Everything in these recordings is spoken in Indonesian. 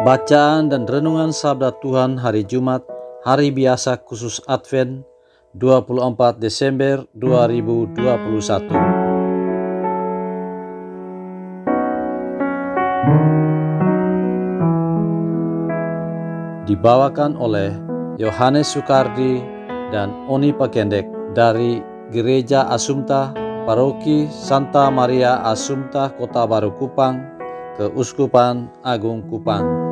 Bacaan dan Renungan Sabda Tuhan Hari Jumat, Hari Biasa Khusus Advent, 24 Desember 2021. Dibawakan oleh Yohanes Sukardi dan Oni Pakendek dari Gereja Asumta, Paroki Santa Maria Asumta, Kota Baru Kupang, Keuskupan Agung Kupang.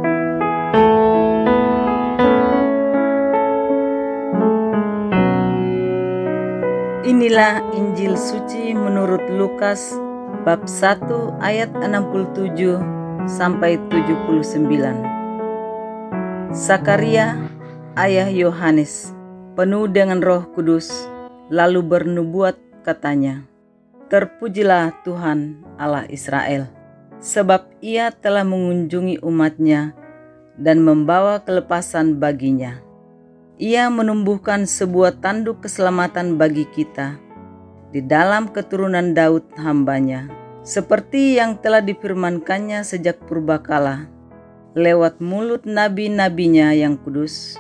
Inilah Injil suci menurut Lukas bab 1 ayat 67 sampai 79. Sakaria, ayah Yohanes, penuh dengan Roh Kudus, lalu bernubuat katanya, Terpujilah Tuhan Allah Israel, sebab ia telah mengunjungi umatnya dan membawa kelepasan baginya ia menumbuhkan sebuah tanduk keselamatan bagi kita di dalam keturunan Daud hambanya, seperti yang telah difirmankannya sejak purbakala lewat mulut nabi-nabinya yang kudus,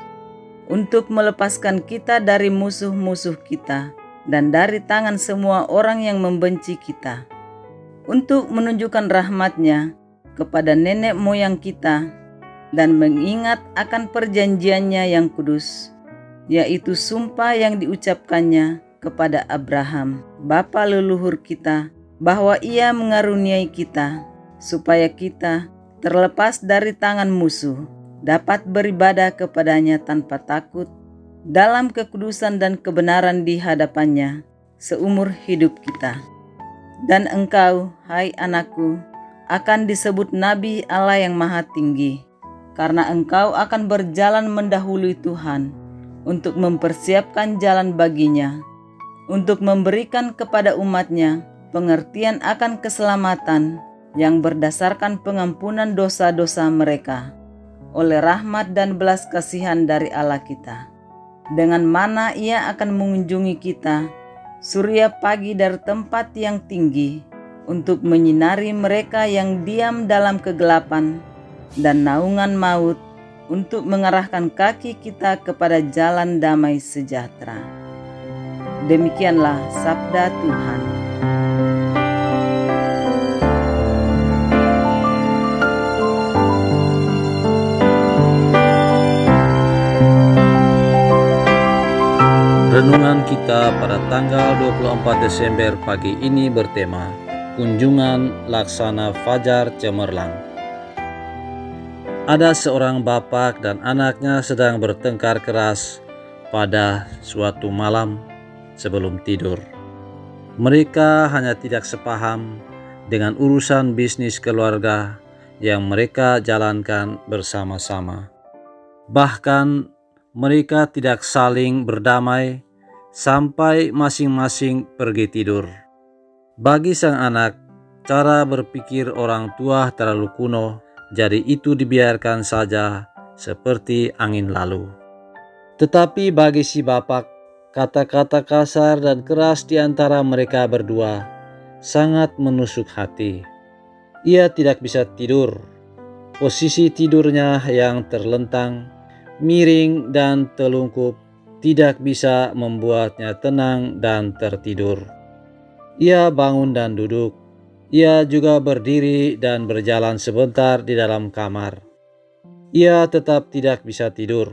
untuk melepaskan kita dari musuh-musuh kita dan dari tangan semua orang yang membenci kita, untuk menunjukkan rahmatnya kepada nenek moyang kita dan mengingat akan perjanjiannya yang kudus, yaitu sumpah yang diucapkannya kepada Abraham, bapa leluhur kita, bahwa ia mengaruniai kita, supaya kita terlepas dari tangan musuh, dapat beribadah kepadanya tanpa takut, dalam kekudusan dan kebenaran di hadapannya, seumur hidup kita. Dan engkau, hai anakku, akan disebut Nabi Allah yang Maha Tinggi, karena engkau akan berjalan mendahului Tuhan untuk mempersiapkan jalan baginya, untuk memberikan kepada umatnya pengertian akan keselamatan yang berdasarkan pengampunan dosa-dosa mereka oleh rahmat dan belas kasihan dari Allah kita. Dengan mana ia akan mengunjungi kita, surya pagi dari tempat yang tinggi, untuk menyinari mereka yang diam dalam kegelapan dan naungan maut untuk mengarahkan kaki kita kepada jalan damai sejahtera. Demikianlah sabda Tuhan. Renungan kita pada tanggal 24 Desember pagi ini bertema Kunjungan Laksana Fajar Cemerlang. Ada seorang bapak dan anaknya sedang bertengkar keras pada suatu malam sebelum tidur. Mereka hanya tidak sepaham dengan urusan bisnis keluarga yang mereka jalankan bersama-sama. Bahkan mereka tidak saling berdamai sampai masing-masing pergi tidur. Bagi sang anak, cara berpikir orang tua terlalu kuno jadi itu dibiarkan saja seperti angin lalu. Tetapi bagi si bapak, kata-kata kasar dan keras di antara mereka berdua sangat menusuk hati. Ia tidak bisa tidur. Posisi tidurnya yang terlentang, miring dan telungkup tidak bisa membuatnya tenang dan tertidur. Ia bangun dan duduk, ia juga berdiri dan berjalan sebentar di dalam kamar. Ia tetap tidak bisa tidur.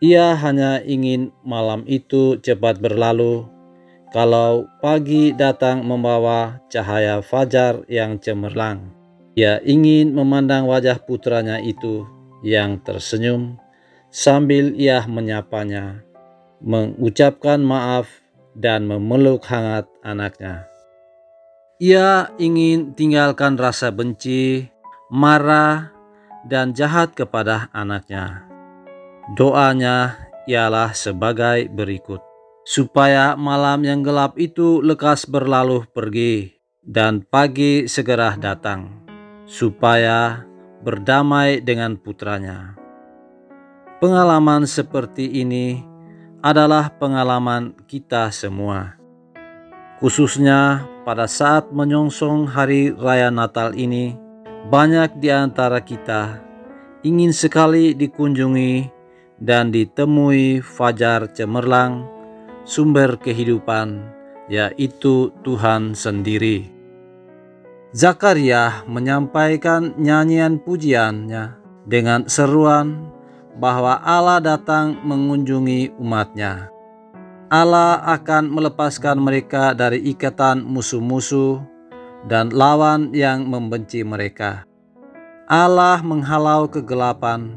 Ia hanya ingin malam itu cepat berlalu. Kalau pagi datang membawa cahaya fajar yang cemerlang, ia ingin memandang wajah putranya itu yang tersenyum sambil ia menyapanya, mengucapkan maaf, dan memeluk hangat anaknya. Ia ingin tinggalkan rasa benci, marah, dan jahat kepada anaknya. Doanya ialah sebagai berikut: supaya malam yang gelap itu lekas berlalu pergi, dan pagi segera datang, supaya berdamai dengan putranya. Pengalaman seperti ini adalah pengalaman kita semua, khususnya pada saat menyongsong hari raya Natal ini. Banyak di antara kita ingin sekali dikunjungi dan ditemui fajar cemerlang, sumber kehidupan, yaitu Tuhan sendiri. Zakaria menyampaikan nyanyian pujiannya dengan seruan bahwa Allah datang mengunjungi umatnya. Allah akan melepaskan mereka dari ikatan musuh-musuh dan lawan yang membenci mereka. Allah menghalau kegelapan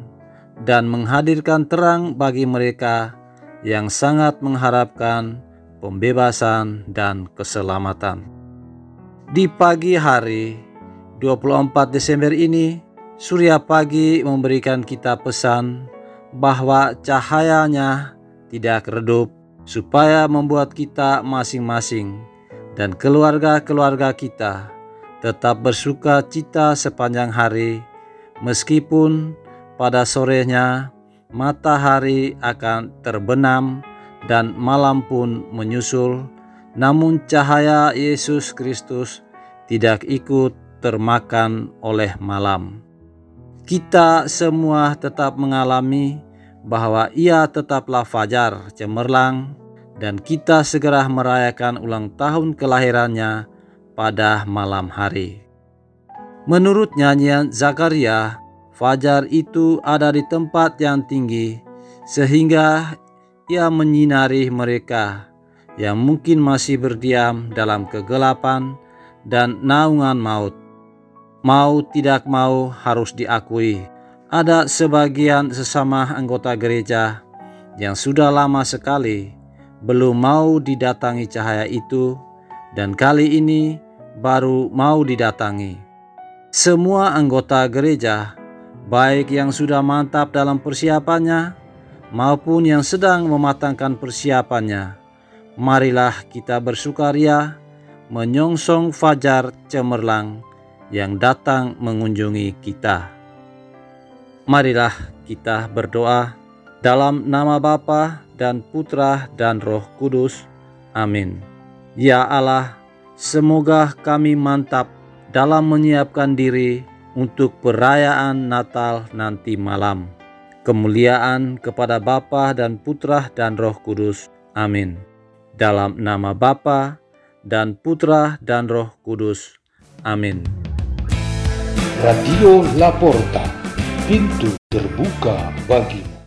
dan menghadirkan terang bagi mereka yang sangat mengharapkan pembebasan dan keselamatan. Di pagi hari 24 Desember ini, Surya pagi memberikan kita pesan bahwa cahayanya tidak redup supaya membuat kita masing-masing dan keluarga-keluarga kita tetap bersuka cita sepanjang hari meskipun pada sorenya matahari akan terbenam dan malam pun menyusul namun cahaya Yesus Kristus tidak ikut termakan oleh malam. Kita semua tetap mengalami bahwa ia tetaplah fajar cemerlang dan kita segera merayakan ulang tahun kelahirannya pada malam hari. Menurut nyanyian Zakaria, fajar itu ada di tempat yang tinggi sehingga ia menyinari mereka yang mungkin masih berdiam dalam kegelapan dan naungan maut Mau tidak mau harus diakui, ada sebagian sesama anggota gereja yang sudah lama sekali belum mau didatangi cahaya itu, dan kali ini baru mau didatangi. Semua anggota gereja, baik yang sudah mantap dalam persiapannya maupun yang sedang mematangkan persiapannya, marilah kita bersukaria menyongsong fajar cemerlang yang datang mengunjungi kita. Marilah kita berdoa dalam nama Bapa dan Putra dan Roh Kudus. Amin. Ya Allah, semoga kami mantap dalam menyiapkan diri untuk perayaan Natal nanti malam. Kemuliaan kepada Bapa dan Putra dan Roh Kudus. Amin. Dalam nama Bapa dan Putra dan Roh Kudus. Amin. Radio Laporta, pintu terbuka bagimu.